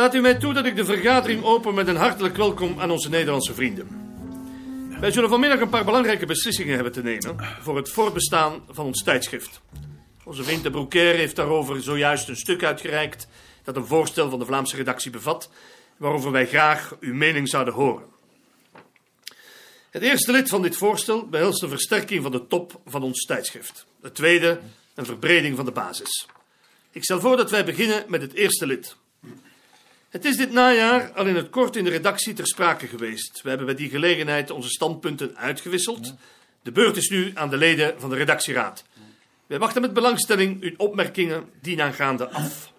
Staat u mij toe dat ik de vergadering open met een hartelijk welkom aan onze Nederlandse vrienden. Wij zullen vanmiddag een paar belangrijke beslissingen hebben te nemen voor het voortbestaan van ons tijdschrift. Onze vriend de Broekaire heeft daarover zojuist een stuk uitgereikt dat een voorstel van de Vlaamse redactie bevat, waarover wij graag uw mening zouden horen. Het eerste lid van dit voorstel behelst de versterking van de top van ons tijdschrift. Het tweede, een verbreding van de basis. Ik stel voor dat wij beginnen met het eerste lid. Het is dit najaar al in het kort in de redactie ter sprake geweest. We hebben bij die gelegenheid onze standpunten uitgewisseld. De beurt is nu aan de leden van de redactieraad. Wij wachten met belangstelling uw opmerkingen dienaangaande af.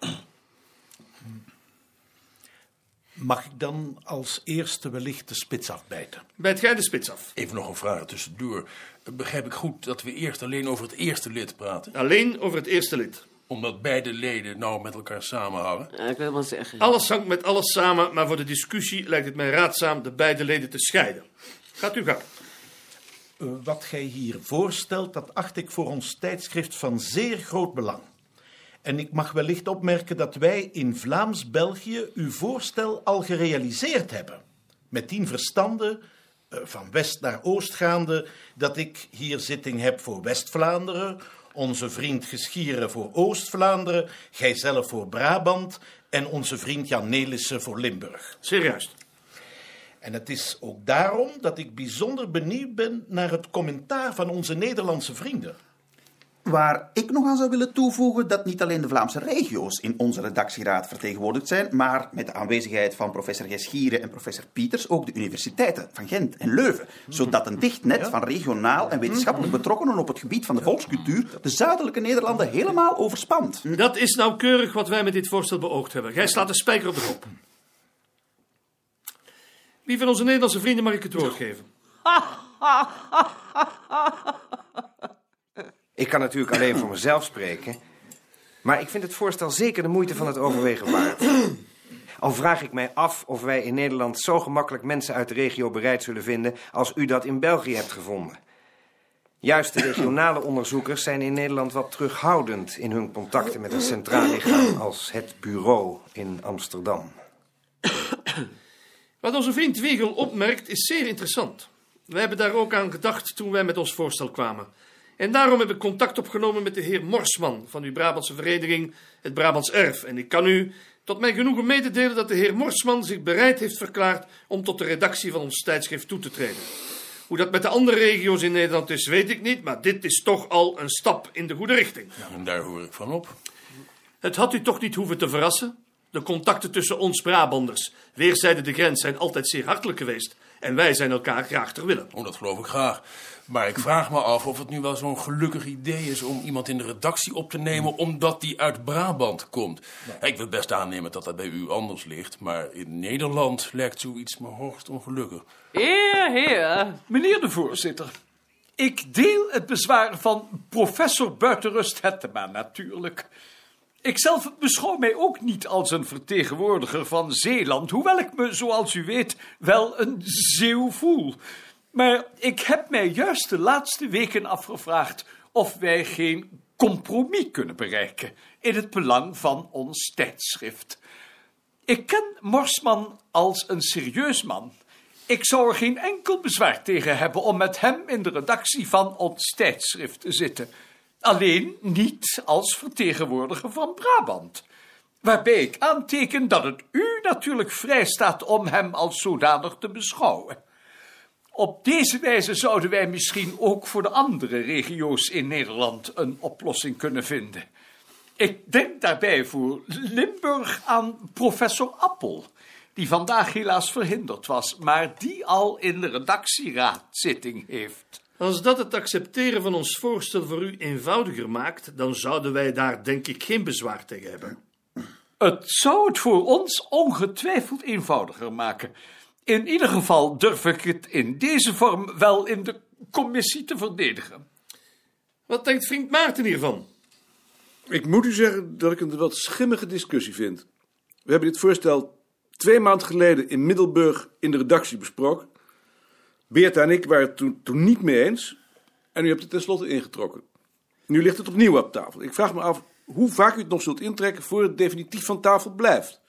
Mag ik dan als eerste wellicht de spits afbijten? Bijt jij de spits af? Even nog een vraag tussendoor. Begrijp ik goed dat we eerst alleen over het eerste lid praten? Alleen over het eerste lid. Omdat beide leden nou met elkaar samenhangen? Ja, ik wil wel zeggen. Alles hangt met alles samen, maar voor de discussie lijkt het mij raadzaam de beide leden te scheiden. Gaat u gang. Uh, wat gij hier voorstelt, dat acht ik voor ons tijdschrift van zeer groot belang. En ik mag wellicht opmerken dat wij in Vlaams-België uw voorstel al gerealiseerd hebben. Met tien verstanden, uh, van west naar oost gaande, dat ik hier zitting heb voor West-Vlaanderen, onze vriend Geschieren voor Oost-Vlaanderen, gijzelf voor Brabant en onze vriend Jan Nelissen voor Limburg. Juist. En het is ook daarom dat ik bijzonder benieuwd ben naar het commentaar van onze Nederlandse vrienden. Waar ik nog aan zou willen toevoegen dat niet alleen de Vlaamse regio's in onze redactieraad vertegenwoordigd zijn, maar met de aanwezigheid van professor Geschieren en professor Pieters ook de universiteiten van Gent en Leuven, zodat een dicht net van regionaal en wetenschappelijk betrokkenen op het gebied van de volkscultuur de zuidelijke Nederlanden helemaal overspant. Dat is nauwkeurig wat wij met dit voorstel beoogd hebben. Gij slaat de spijker op de kop. Wie van onze Nederlandse vrienden mag ik het woord geven? Ik kan natuurlijk alleen voor mezelf spreken. Maar ik vind het voorstel zeker de moeite van het overwegen waard. Al vraag ik mij af of wij in Nederland zo gemakkelijk mensen uit de regio bereid zullen vinden als u dat in België hebt gevonden. Juist de regionale onderzoekers zijn in Nederland wat terughoudend in hun contacten met een centraal lichaam als het bureau in Amsterdam. Wat onze vriend Wiegel opmerkt is zeer interessant. We hebben daar ook aan gedacht toen wij met ons voorstel kwamen. En daarom heb ik contact opgenomen met de heer Morsman van uw Brabantse vereniging Het Brabants Erf. En ik kan u tot mijn genoegen mededelen dat de heer Morsman zich bereid heeft verklaard om tot de redactie van ons tijdschrift toe te treden. Hoe dat met de andere regio's in Nederland is, weet ik niet, maar dit is toch al een stap in de goede richting. Ja, en daar hoor ik van op. Het had u toch niet hoeven te verrassen? De contacten tussen ons Brabanders, weerszijden de grens, zijn altijd zeer hartelijk geweest. En wij zijn elkaar graag ter willen. Oh, dat geloof ik graag. Maar ik vraag me af of het nu wel zo'n gelukkig idee is om iemand in de redactie op te nemen omdat die uit Brabant komt. Ik wil best aannemen dat dat bij u anders ligt, maar in Nederland lijkt zoiets me hoogst ongelukkig. Heer, heer, meneer de voorzitter. Ik deel het bezwaar van professor Buitenrust Hettema natuurlijk. Ikzelf beschouw mij ook niet als een vertegenwoordiger van Zeeland, hoewel ik me, zoals u weet, wel een zeeuw voel. Maar ik heb mij juist de laatste weken afgevraagd of wij geen compromis kunnen bereiken in het belang van ons tijdschrift. Ik ken Morsman als een serieus man. Ik zou er geen enkel bezwaar tegen hebben om met hem in de redactie van ons tijdschrift te zitten. Alleen niet als vertegenwoordiger van Brabant. Waarbij ik aanteken dat het u natuurlijk vrij staat om hem als zodanig te beschouwen. Op deze wijze zouden wij misschien ook voor de andere regio's in Nederland een oplossing kunnen vinden. Ik denk daarbij voor Limburg aan professor Appel, die vandaag helaas verhinderd was, maar die al in de redactieraad zitting heeft. Als dat het accepteren van ons voorstel voor u eenvoudiger maakt, dan zouden wij daar denk ik geen bezwaar tegen hebben. Het zou het voor ons ongetwijfeld eenvoudiger maken. In ieder geval durf ik het in deze vorm wel in de commissie te verdedigen. Wat denkt vriend Maarten hiervan? Ik moet u zeggen dat ik het een wat schimmige discussie vind. We hebben dit voorstel twee maanden geleden in Middelburg in de redactie besproken. Beerta en ik waren het toen, toen niet mee eens. En u hebt het tenslotte ingetrokken. Nu ligt het opnieuw op tafel. Ik vraag me af hoe vaak u het nog zult intrekken voor het definitief van tafel blijft.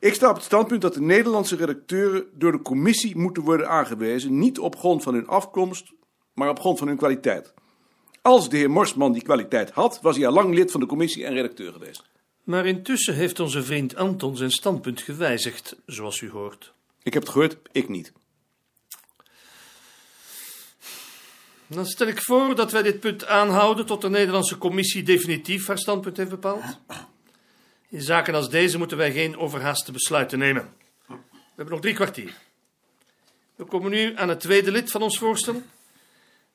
Ik sta op het standpunt dat de Nederlandse redacteuren door de commissie moeten worden aangewezen, niet op grond van hun afkomst, maar op grond van hun kwaliteit. Als de heer Morsman die kwaliteit had, was hij al lang lid van de commissie en redacteur geweest. Maar intussen heeft onze vriend Anton zijn standpunt gewijzigd, zoals u hoort. Ik heb het gehoord, ik niet. Dan stel ik voor dat wij dit punt aanhouden tot de Nederlandse commissie definitief haar standpunt heeft bepaald. In zaken als deze moeten wij geen overhaaste besluiten nemen. We hebben nog drie kwartier. We komen nu aan het tweede lid van ons voorstel.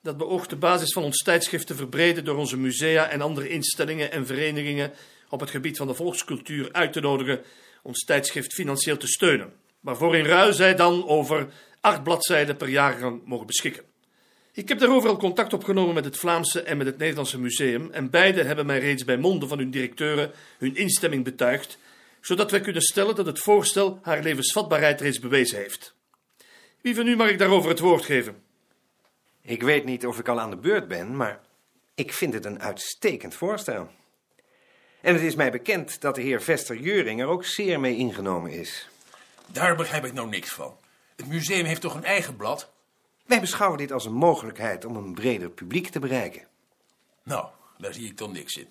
Dat beoogt de basis van ons tijdschrift te verbreden door onze musea en andere instellingen en verenigingen op het gebied van de volkscultuur uit te nodigen ons tijdschrift financieel te steunen. Waarvoor in ruil zij dan over acht bladzijden per jaargang mogen beschikken. Ik heb daarover al contact opgenomen met het Vlaamse en met het Nederlandse museum en beide hebben mij reeds bij monden van hun directeuren hun instemming betuigd, zodat wij kunnen stellen dat het voorstel haar levensvatbaarheid reeds bewezen heeft. Wie van u mag ik daarover het woord geven? Ik weet niet of ik al aan de beurt ben, maar ik vind het een uitstekend voorstel. En het is mij bekend dat de heer Vester Jeuring er ook zeer mee ingenomen is. Daar begrijp ik nou niks van. Het museum heeft toch een eigen blad? Wij beschouwen dit als een mogelijkheid om een breder publiek te bereiken. Nou, daar zie ik dan niks in.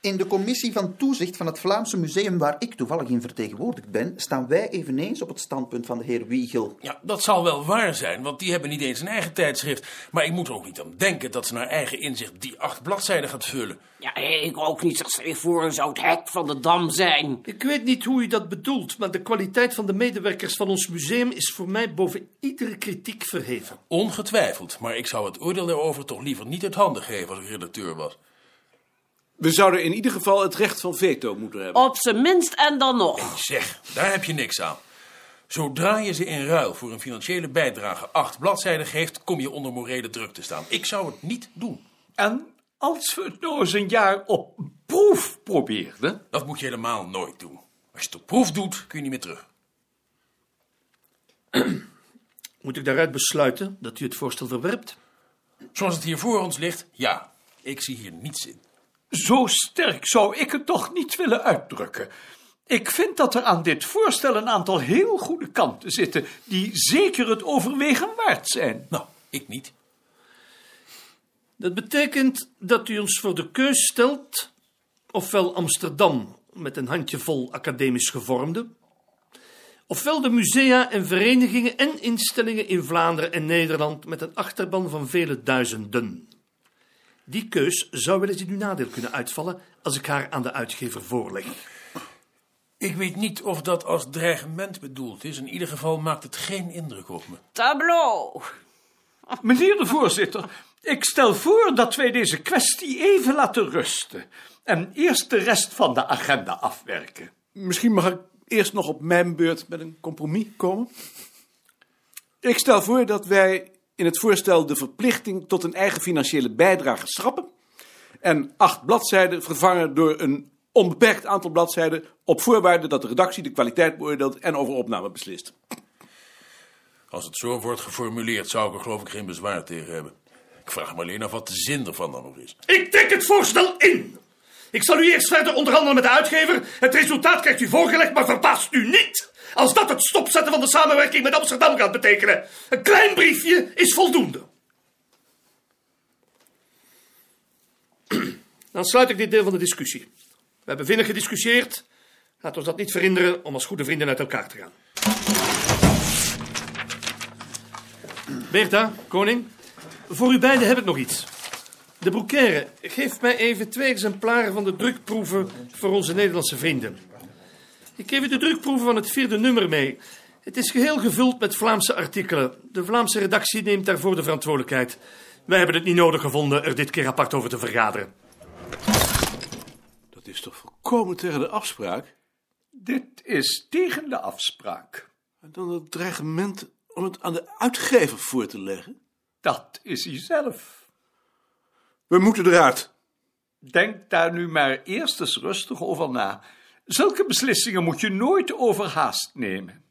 In de commissie van toezicht van het Vlaamse museum, waar ik toevallig in vertegenwoordigd ben, staan wij eveneens op het standpunt van de heer Wiegel. Ja, dat zal wel waar zijn, want die hebben niet eens een eigen tijdschrift. Maar ik moet er ook niet aan denken dat ze naar eigen inzicht die acht bladzijden gaat vullen. Ja, ik ook niet. Stel je voor, een zou het hek van de dam zijn. Ik weet niet hoe u dat bedoelt, maar de kwaliteit van de medewerkers van ons museum is voor mij boven iedere kritiek verheven. Ongetwijfeld, maar ik zou het oordeel daarover toch liever niet uit handen geven als ik redacteur was. We zouden in ieder geval het recht van veto moeten hebben. Op zijn minst en dan nog. Zeg, daar heb je niks aan. Zodra je ze in ruil voor een financiële bijdrage acht bladzijden geeft, kom je onder morele druk te staan. Ik zou het niet doen. En als we het nou eens een jaar op proef probeerden? Dat moet je helemaal nooit doen. Als je het op proef doet, kun je niet meer terug. Moet ik daaruit besluiten dat u het voorstel verwerpt? Zoals het hier voor ons ligt, ja. Ik zie hier niets in. Zo sterk zou ik het toch niet willen uitdrukken. Ik vind dat er aan dit voorstel een aantal heel goede kanten zitten, die zeker het overwegen waard zijn. Nou, ik niet. Dat betekent dat u ons voor de keus stelt, ofwel Amsterdam met een handjevol academisch gevormde, ofwel de musea en verenigingen en instellingen in Vlaanderen en Nederland met een achterban van vele duizenden. Die keus zou wel eens in uw nadeel kunnen uitvallen als ik haar aan de uitgever voorleg. Ik weet niet of dat als dreigement bedoeld is. In ieder geval maakt het geen indruk op me. Tableau. Meneer de voorzitter, ik stel voor dat wij deze kwestie even laten rusten en eerst de rest van de agenda afwerken. Misschien mag ik eerst nog op mijn beurt met een compromis komen. Ik stel voor dat wij in het voorstel de verplichting tot een eigen financiële bijdrage schrappen en acht bladzijden vervangen door een onbeperkt aantal bladzijden op voorwaarde dat de redactie de kwaliteit beoordeelt en over opname beslist. Als het zo wordt geformuleerd, zou ik er geloof ik geen bezwaar tegen hebben. Ik vraag me alleen af wat de zin ervan dan nog is. Ik trek het voorstel in! Ik zal u eerst verder onderhandelen met de uitgever. Het resultaat krijgt u voorgelegd, maar verbaast u niet als dat het stopzetten van de samenwerking met Amsterdam gaat betekenen. Een klein briefje is voldoende. Dan sluit ik dit deel van de discussie. We hebben vinnig gediscussieerd. Laat ons dat niet verhinderen om als goede vrienden uit elkaar te gaan. Bertha, koning, voor u beiden heb ik nog iets. De Broekaire, geef mij even twee exemplaren van de drukproeven voor onze Nederlandse vrienden. Ik geef u de drukproeven van het vierde nummer mee. Het is geheel gevuld met Vlaamse artikelen. De Vlaamse redactie neemt daarvoor de verantwoordelijkheid. Wij hebben het niet nodig gevonden er dit keer apart over te vergaderen. Dat is toch volkomen tegen de afspraak? Dit is tegen de afspraak. En dan het dreigement om het aan de uitgever voor te leggen? Dat is hij zelf. We moeten eruit. Denk daar nu maar eerst eens rustig over na. Zulke beslissingen moet je nooit overhaast nemen.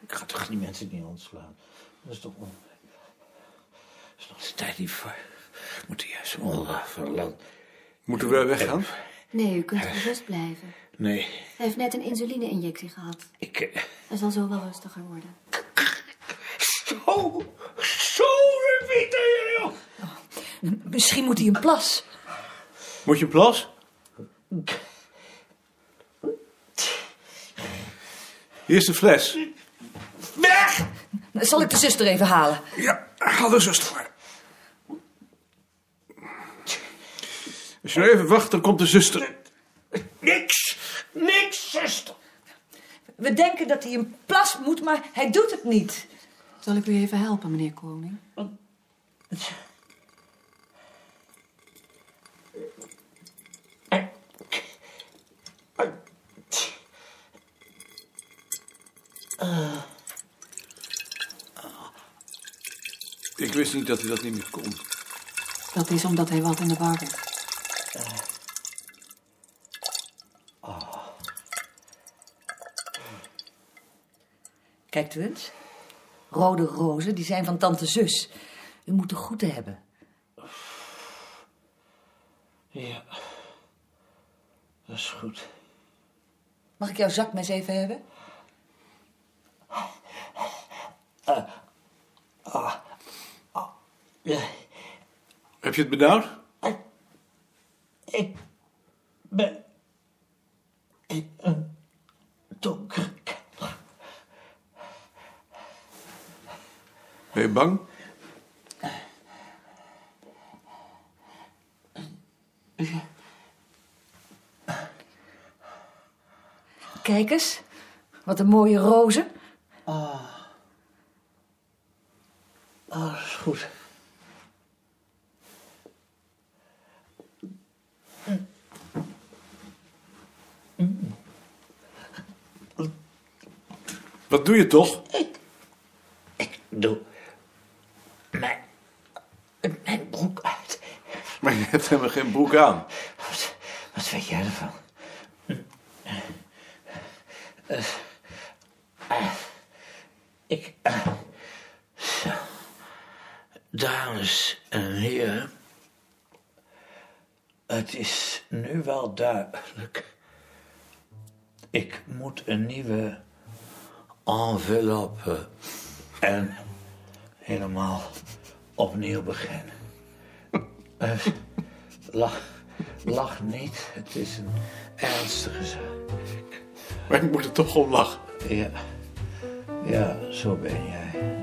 Ik ga toch die mensen niet ontslaan? Dat is toch on... Dat is nog de tijd die voor. We moeten juist onverland. Moeten we weggaan? Nee, u kunt gerust blijven. Nee, Hij heeft net een insuline-injectie gehad. ik... eh, Hij zal zo wel rustiger worden. Zo, zo, Pieter, joh. Misschien moet hij een plas. Moet je een plas? Hier is de fles. Weg! Zal ik de zuster even halen? Ja, haal de zuster maar. Als je nou even wacht, dan komt de zuster. Niks, niks, zuster. We denken dat hij een plas moet, maar hij doet het niet. Zal ik u even helpen, meneer Koning? Ik wist niet dat hij dat niet meer kon. Dat is omdat hij wat in de war is. Kijkt u eens. Rode rozen, die zijn van tante zus. U moet de goede hebben. Ja, dat is goed. Mag ik jouw zakmes even hebben? Ja, Heb je het benauwd? Ik ben in een donkere kelder. Ben je bang? Kijk eens. Wat een mooie rozen. Ah, dat is goed. Wat doe je toch? Ik doe mijn, mijn broek uit. Maar je hebt helemaal geen broek aan. Wat, wat weet jij ervan? Eh, eh, ik. eh, zo. Dames en heren. Het is nu wel duidelijk. Ik moet een nieuwe enveloppe en helemaal opnieuw beginnen. Eh, lach, lach niet, het is een ernstige zaak. Maar ik moet er toch om lachen. Ja, ja, zo ben jij.